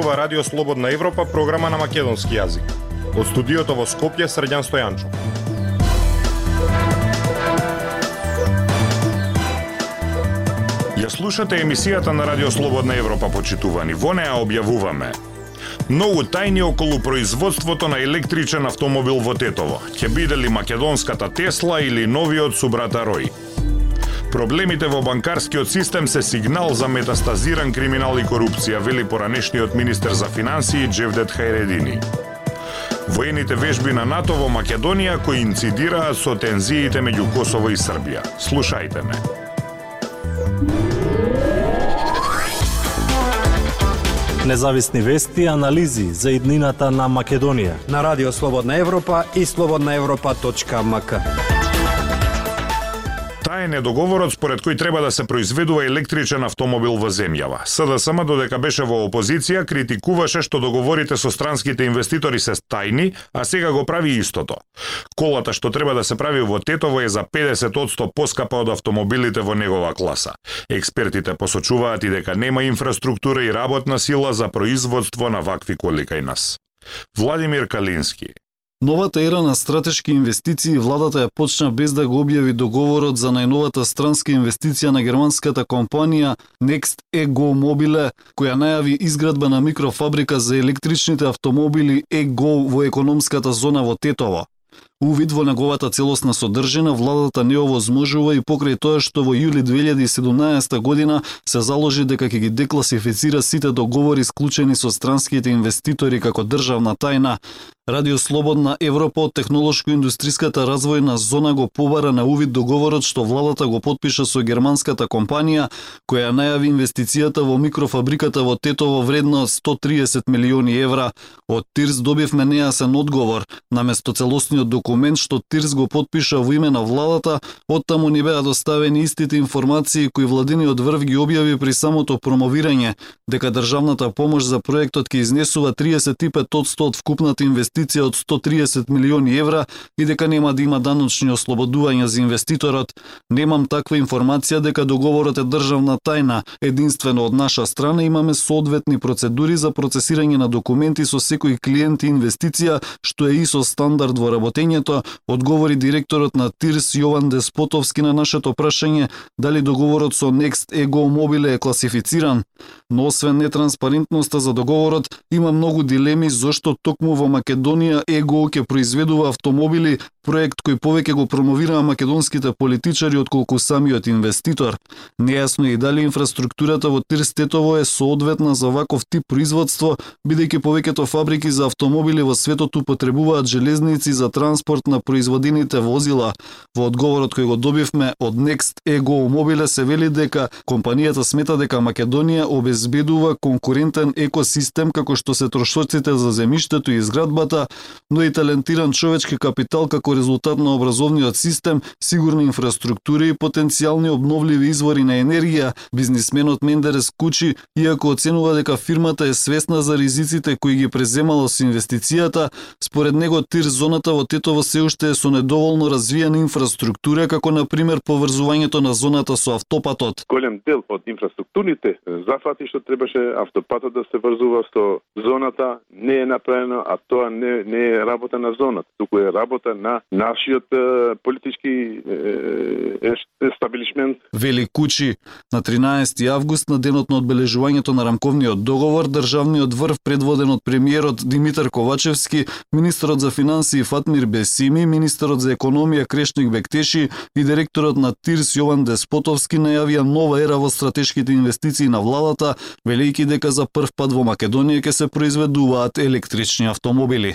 зборува Радио Слободна Европа, програма на македонски јазик. Од студиото во Скопје, Средјан Стојанчо. Ја слушате емисијата на Радио Слободна Европа, почитувани. Во неа објавуваме Многу тајни околу производството на електричен автомобил во Тетово. Ќе биде ли македонската Тесла или новиот субрата Рој? Проблемите во банкарскиот систем се сигнал за метастазиран криминал и корупција, вели поранешниот министер за финансии Джевдет Хајредини. Воените вежби на НАТО во Македонија кои инцидираат со тензиите меѓу Косово и Србија. Слушајте ме. Независни вести и анализи за иднината на Македонија на Радио Слободна Европа и слободнаевропа.мк. Таа е недоговорот според кој треба да се произведува електричен автомобил во земјава. СДСМ додека беше во опозиција критикуваше што договорите со странските инвеститори се тајни, а сега го прави истото. Колата што треба да се прави во Тетово е за 50% поскапа од автомобилите во негова класа. Експертите посочуваат и дека нема инфраструктура и работна сила за производство на вакви коли кај нас. Владимир Калински Новата ера на стратешки инвестиции владата ја почна без да го објави договорот за најновата странска инвестиција на германската компанија Next Ego Mobile, која најави изградба на микрофабрика за електричните автомобили Ego во економската зона во Тетово. Увид во неговата целосна содржина, владата не овозможува и покрај тоа што во јули 2017 година се заложи дека ќе ги декласифицира сите договори склучени со странските инвеститори како државна тајна, Радио Слободна Европа од технолошко-индустриската развојна зона го побара на увид договорот што владата го подпиша со германската компанија која најави инвестицијата во микрофабриката во Тетово вредна 130 милиони евра. Од Тирс добивме нејасен одговор. Наместо целосниот документ што Тирс го подпиша во име на владата, оттаму ни беа доставени истите информации кои владиниот врв ги објави при самото промовирање, дека државната помош за проектот ќе изнесува 35% од вкупната инвестиција инвестиција од 130 милиони евра и дека нема да има даночни ослободувања за инвеститорот. Немам таква информација дека договорот е државна тајна. Единствено од наша страна имаме соодветни процедури за процесирање на документи со секој клиент и инвестиција, што е и со стандард во работењето, одговори директорот на ТИРС Јован Деспотовски на нашето прашање дали договорот со Next Ego Mobile е класифициран. Но освен нетранспарентноста за договорот, има многу дилеми зошто токму во Македонија ЕГО ќе произведува автомобили проект кој повеќе го промовираа македонските политичари отколку самиот инвеститор. Нејасно е и дали инфраструктурата во Тирстетово е соодветна за ваков тип производство, бидејќи повеќето фабрики за автомобили во светот употребуваат железници за транспорт на производените возила. Во одговорот кој го добивме од Next Ego Mobile се вели дека компанијата смета дека Македонија обезбедува конкурентен екосистем како што се трошоците за земиштето и изградбата, но и талентиран човечки капитал како како резултат на образовниот систем, сигурна инфраструктура и потенцијални обновливи извори на енергија, бизнисменот Мендерес Кучи, иако оценува дека фирмата е свесна за ризиците кои ги преземала со инвестицијата, според него тир зоната во Тетово се уште е со недоволно развиена инфраструктура, како на пример поврзувањето на зоната со автопатот. Голем дел од инфраструктурните зафати што требаше автопатот да се врзува со зоната не е направено, а тоа не, не е работа на зоната, туку е работа на нашиот политички естаблишмент. Вели Кучи, на 13 август на денот на одбележувањето на рамковниот договор, државниот врв предводен од премиерот Димитар Ковачевски, министерот за финансии Фатмир Бесими, министерот за економија Крешник Бектеши и директорот на ТИРС Јован Деспотовски најавија нова ера во стратешките инвестиции на владата, велејќи дека за прв пат во Македонија ќе се произведуваат електрични автомобили.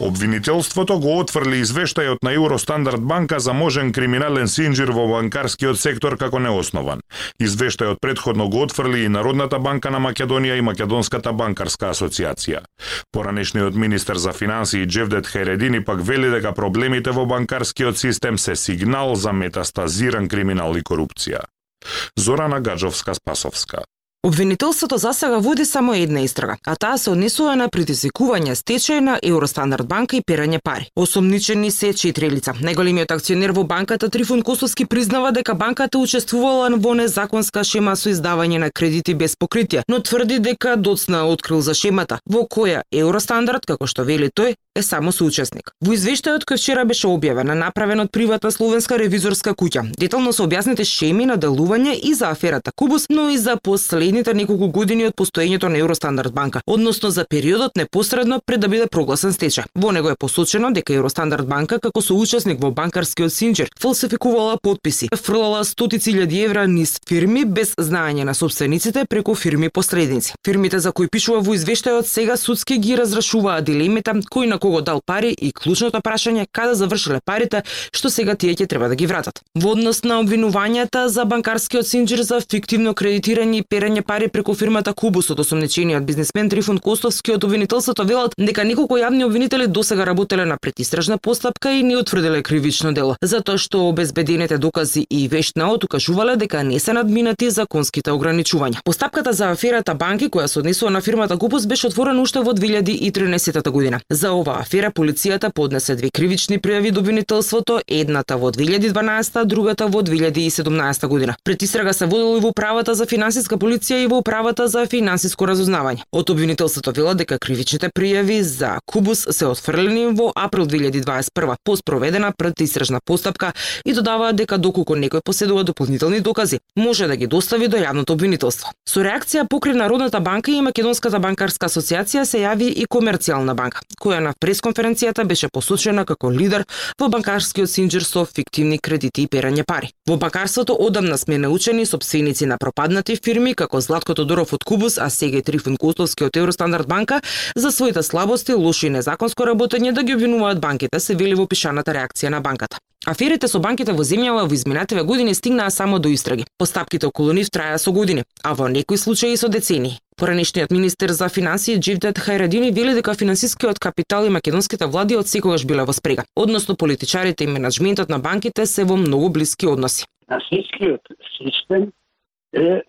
Обвинителството го отфрли извештајот на Евростандард банка за можен криминален синџир во банкарскиот сектор како неоснован. Извештајот предходно го отфрли и Народната банка на Македонија и Македонската банкарска асоциација. Поранешниот министер за финансии Джевдет Хередини пак вели дека проблемите во банкарскиот систем се сигнал за метастазиран криминал и корупција. Зорана Гаджовска Спасовска Обвинителството за сега води само една истрага, а таа се однесува на притисикување стечај на Евростандард банка и перање пари. Осомничени се четири лица. Најголемиот акционер во банката Трифун Косовски признава дека банката учествувала во незаконска шема со издавање на кредити без покритие, но тврди дека доцна открил за шемата, во која Евростандард, како што вели тој, е само соучесник. Во извештајот кој вчера беше објавен, направен од приватна словенска ревизорска куќа, детално се објасните шеми на делување и за аферата Кубус, но и за последните неколку години од постоењето на Евростандард банка, односно за периодот непосредно пред да биде прогласен стечај. Во него е посочено дека Евростандард банка како соучесник во банкарскиот синџер фалсификувала подписи, фрлала стотици илјади евра низ фирми без знаење на собствениците преку фирми посредници. Фирмите за кои пишува во извештајот сега судски ги разрашуваа дилемите кој на кого дал пари и клучното прашање каде завршиле парите што сега тие ќе треба да ги вратат. Во однос на обвинувањата за банкарскиот синџир за фиктивно кредитирање и перење пари преку фирмата Кубус од осомничениот бизнисмен Трифон Костовски од обвинителството велат дека неколку јавни обвинители досега работеле на предистражна постапка и не утврдиле кривично дело, затоа што обезбедените докази и вештнаот укажувале дека не се надминати законските ограничувања. Постапката за аферата банки која се однесува на фирмата Кубус беше отворена уште во 2013 година. За оваа афера полицијата поднесе две кривични пријави до обвинителството, едната во 2012, другата во 2017 година. Пред истрага се водела и во управата за финансиска полиција и во управата за финансиско разузнавање. Од обвинителството вела дека кривичните пријави за Кубус се отфрлени во април 2021 по спроведена предистражна постапка и додаваат дека доколку некој поседува дополнителни докази, може да ги достави до јавното обвинителство. Со реакција покрај Народната банка и Македонската банкарска асоциација се јави и Комерцијална банка, која на пресконференцијата беше посочена како лидер во банкарскиот синџир со фиктивни кредити и перање пари. Во банкарството одамна сме научени собственици на пропаднати фирми како Златко Тодоров од Кубус, а сега и Трифун Костовски од Евростандард банка за своите слабости, лоши и незаконско работење да ги обвинуваат банките, се вели во пишаната реакција на банката. Аферите со банките во земјава во изминативе години стигнаа само до истраги. Постапките околу нив траја со години, а во некои случаи со децении. Поранешниот министер за финансии Дживдет Хајрадини вели дека финансискиот капитал и македонските влади од секогаш биле во спрега, односно политичарите и менеджментот на банките се во многу блиски односи. Финансискиот систем е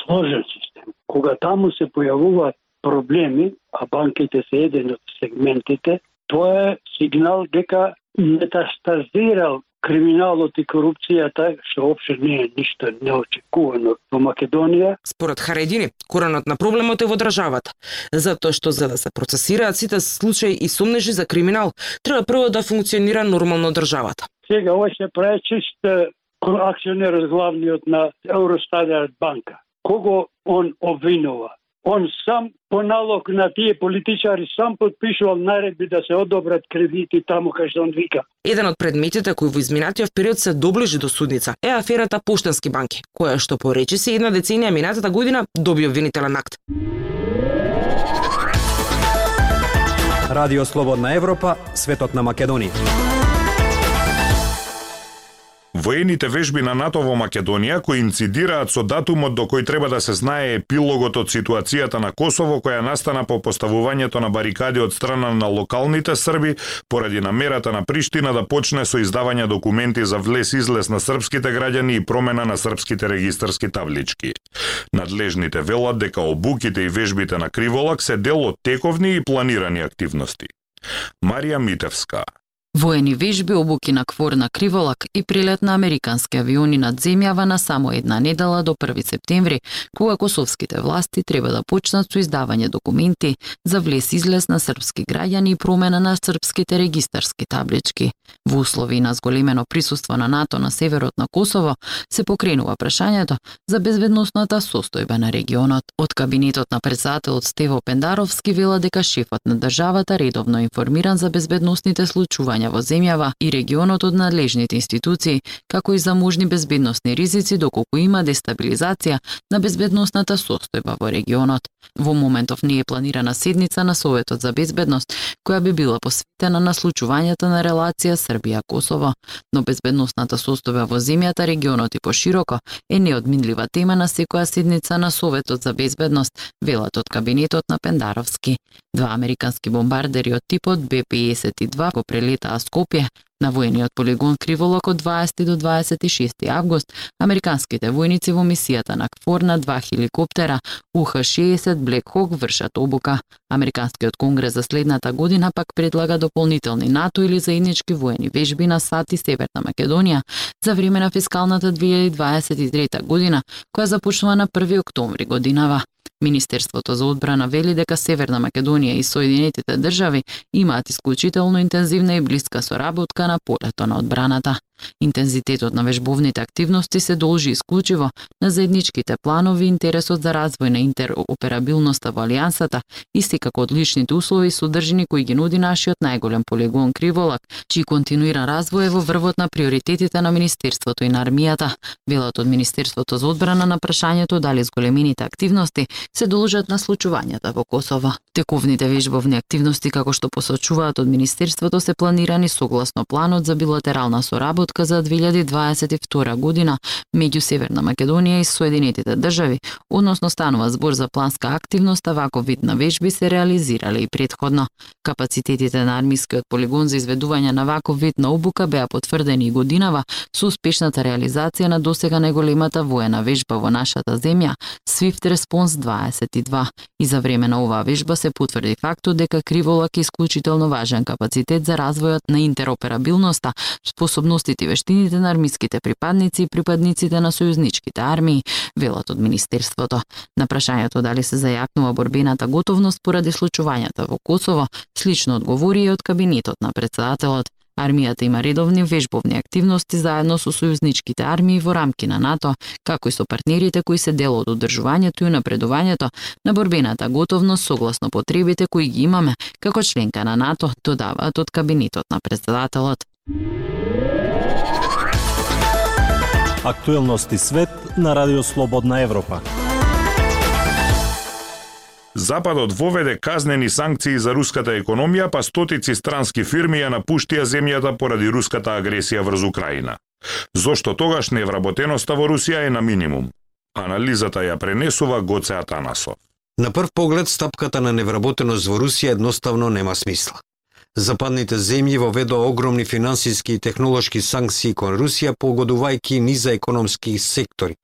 сложен систем. Кога таму се појавуваат проблеми, а банките се еден од сегментите, тоа е сигнал дека метастазирал криминалот и корупцијата, што општо не е ништо неочекувано во Македонија. Според Харедини, коренот на проблемот е во државата, затоа што за да се процесираат сите случаи и сомнежи за криминал, треба прво да функционира нормално државата. Сега ова се чист акционерот главниот на Евростадијат банка. Кого он обвинува? Он сам по налог на тие политичари сам подпишувал наредби да се одобрат кредити таму кај што он вика. Еден од предметите кои во изминатиот период се доближи до судница е аферата Поштенски банки, која што поречи се една деценија минатата година доби обвинителен акт. Радио Слободна Европа, светот на Македонија. Воените вежби на НАТО во Македонија коинцидираат со датумот до кој треба да се знае епилогот од ситуацијата на Косово која настана по поставувањето на барикади од страна на локалните срби поради намерата на Приштина да почне со издавање документи за влез-излез на српските граѓани и промена на српските регистарски таблички. Надлежните велат дека обуките и вежбите на Криволак се дел од тековни и планирани активности. Марија Митевска Воени вежби, обуки на квор на Криволак и прилет на американски авиони над земјава на само една недела до 1 септември, кога косовските власти треба да почнат со издавање документи за влез-излез на српски граѓани и промена на српските регистарски таблички. Во услови на зголемено присуство на НАТО на северот на Косово се покренува прашањето за безбедносната состојба на регионот. Од кабинетот на председателот Стево Пендаровски вела дека шефот на државата редовно информиран за безбедносните случувања образование во земјава и регионот од надлежните институции, како и за можни безбедносни ризици доколку има дестабилизација на безбедносната состојба во регионот. Во моментов не е планирана седница на Советот за безбедност, која би била посветена на случувањата на релација Србија-Косово, но безбедносната состојба во земјата, регионот и пошироко е неодминлива тема на секоја седница на Советот за безбедност, велат од кабинетот на Пендаровски. Два американски бомбардери од типот Б-52 го прелета СА Скопје. На воениот полигон Криволок од 20 до 26 август, американските војници во мисијата на КФОР на два хеликоптера УХ-60 Black Hawk вршат обука. Американскиот конгрес за следната година пак предлага дополнителни НАТО или заеднички воени вежби на САД и Северна Македонија за време на фискалната 2023 година, која започнува на 1 октомври годинава. Министерството за одбрана вели дека Северна Македонија и Соединетите држави имаат исклучително интензивна и блиска соработка на полето на одбраната. Интензитетот на вежбовните активности се должи исклучиво на заедничките планови и интересот за развој на интероперабилноста во Алијансата, исти како одличните услови и содржини кои ги нуди нашиот најголем полигон Криволак, чиј континуиран развој е во врвот на приоритетите на Министерството и на армијата. Велат од Министерството за одбрана на прашањето дали зголемените активности се должат на случувањата во Косово. Тековните вежбовни активности, како што посочуваат од Министерството, се планирани согласно планот за билатерална соработка за 2022 година меѓу Северна Македонија и Соединетите држави, односно станува збор за планска активност, а ваков вид на вежби се реализирале и предходно. Капацитетите на армискиот полигон за изведување на ваков вид на обука беа потврдени и годинава со успешната реализација на досега најголемата воена вежба во нашата земја, Swift Response 22. И за време на оваа вежба се потврди фактот дека Криволак е исклучително важен капацитет за развојот на интероперабилноста, способностите и вештините на армиските припадници и припадниците на сојузничките армии, велат од Министерството. На прашањето дали се зајакнува борбената готовност поради случувањата во Косово, слично одговори и од кабинетот на председателот. Армијата има редовни вежбовни активности заедно со сојузничките армии во рамки на НАТО, како и со партнерите кои се дел од одржувањето и напредувањето на борбената готовност согласно потребите кои ги имаме како членка на НАТО, додаваат од кабинетот на председателот. Актуелности свет на Радио Слободна Европа. Западот воведе казнени санкции за руската економија, па стотици странски фирми ја напуштија земјата поради руската агресија врз Украина. Зошто тогаш невработеноста во Русија е на минимум? Анализата ја пренесува Гоце Атанасов. На прв поглед, стапката на невработеност во Русија едноставно нема смисла. Западните земји воведоа огромни финансиски и технолошки санкции кон Русија, погодувајќи низа економски сектори,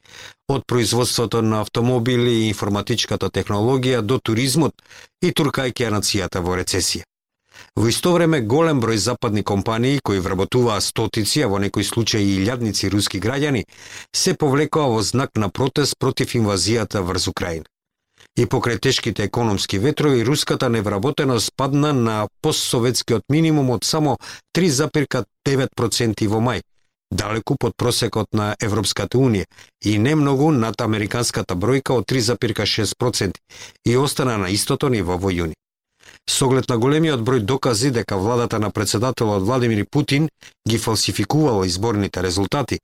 од производството на автомобили и информатичката технологија до туризмот и туркајќи ја нацијата во рецесија. Во исто време, голем број западни компании кои вработуваа стотици, а во некои случаи и илјадници руски граѓани, се повлекоа во знак на протест против инвазијата врз Украина. И покрај тешките економски ветрови, руската невработеност падна на постсоветскиот минимум од само 3,9% во мај, далеку под просекот на Европската Унија и не многу над американската бројка од 3,6% и остана на истото ниво во јуни. Соглед оглед на големиот број докази дека владата на председателот Владимир Путин ги фалсификувала изборните резултати,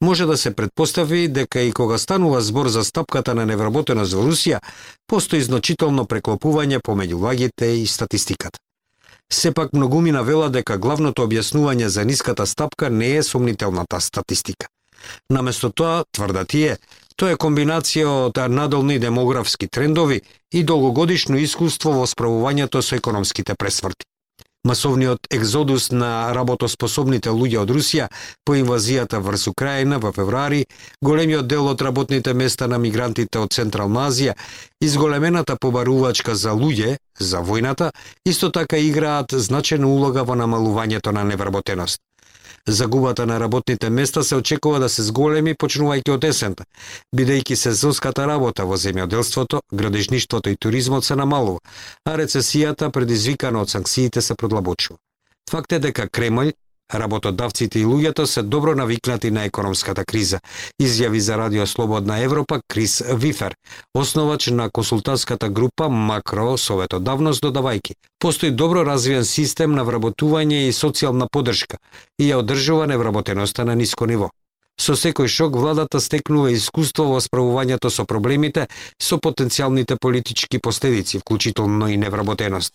може да се предпостави дека и кога станува збор за стапката на невработеност во Русија, постои значително преклопување помеѓу лагите и статистиката. Сепак многумина вела дека главното објаснување за ниската стапка не е сомнителната статистика. Наместо тоа, тврдат тие, Тоа е комбинација од надолни демографски трендови и долгогодишно искуство во справувањето со економските пресврти. Масовниот екзодус на работоспособните луѓе од Русија по инвазијата врз Украина во февруари, големиот дел од работните места на мигрантите од Централна Азија изголемената побарувачка за луѓе, за војната, исто така играат значена улога во намалувањето на невработеност. Загубата на работните места се очекува да се зголеми почнувајќи од есента, бидејќи сезонската работа во земјоделството, градежништвото и туризмот се намалува, а рецесијата предизвикана од санкциите се продлабочува. Факт е дека Кремљ Работодавците и луѓето се добро навикнати на економската криза, изјави за Радио Слободна Европа Крис Вифер, основач на консултантската група Макро Советодавност додавајки. Постои добро развиен систем на вработување и социјална подршка и ја одржува невработеноста на ниско ниво. Со секој шок владата стекнува искуство во справувањето со проблемите со потенцијалните политички последици, вклучително и невработеност.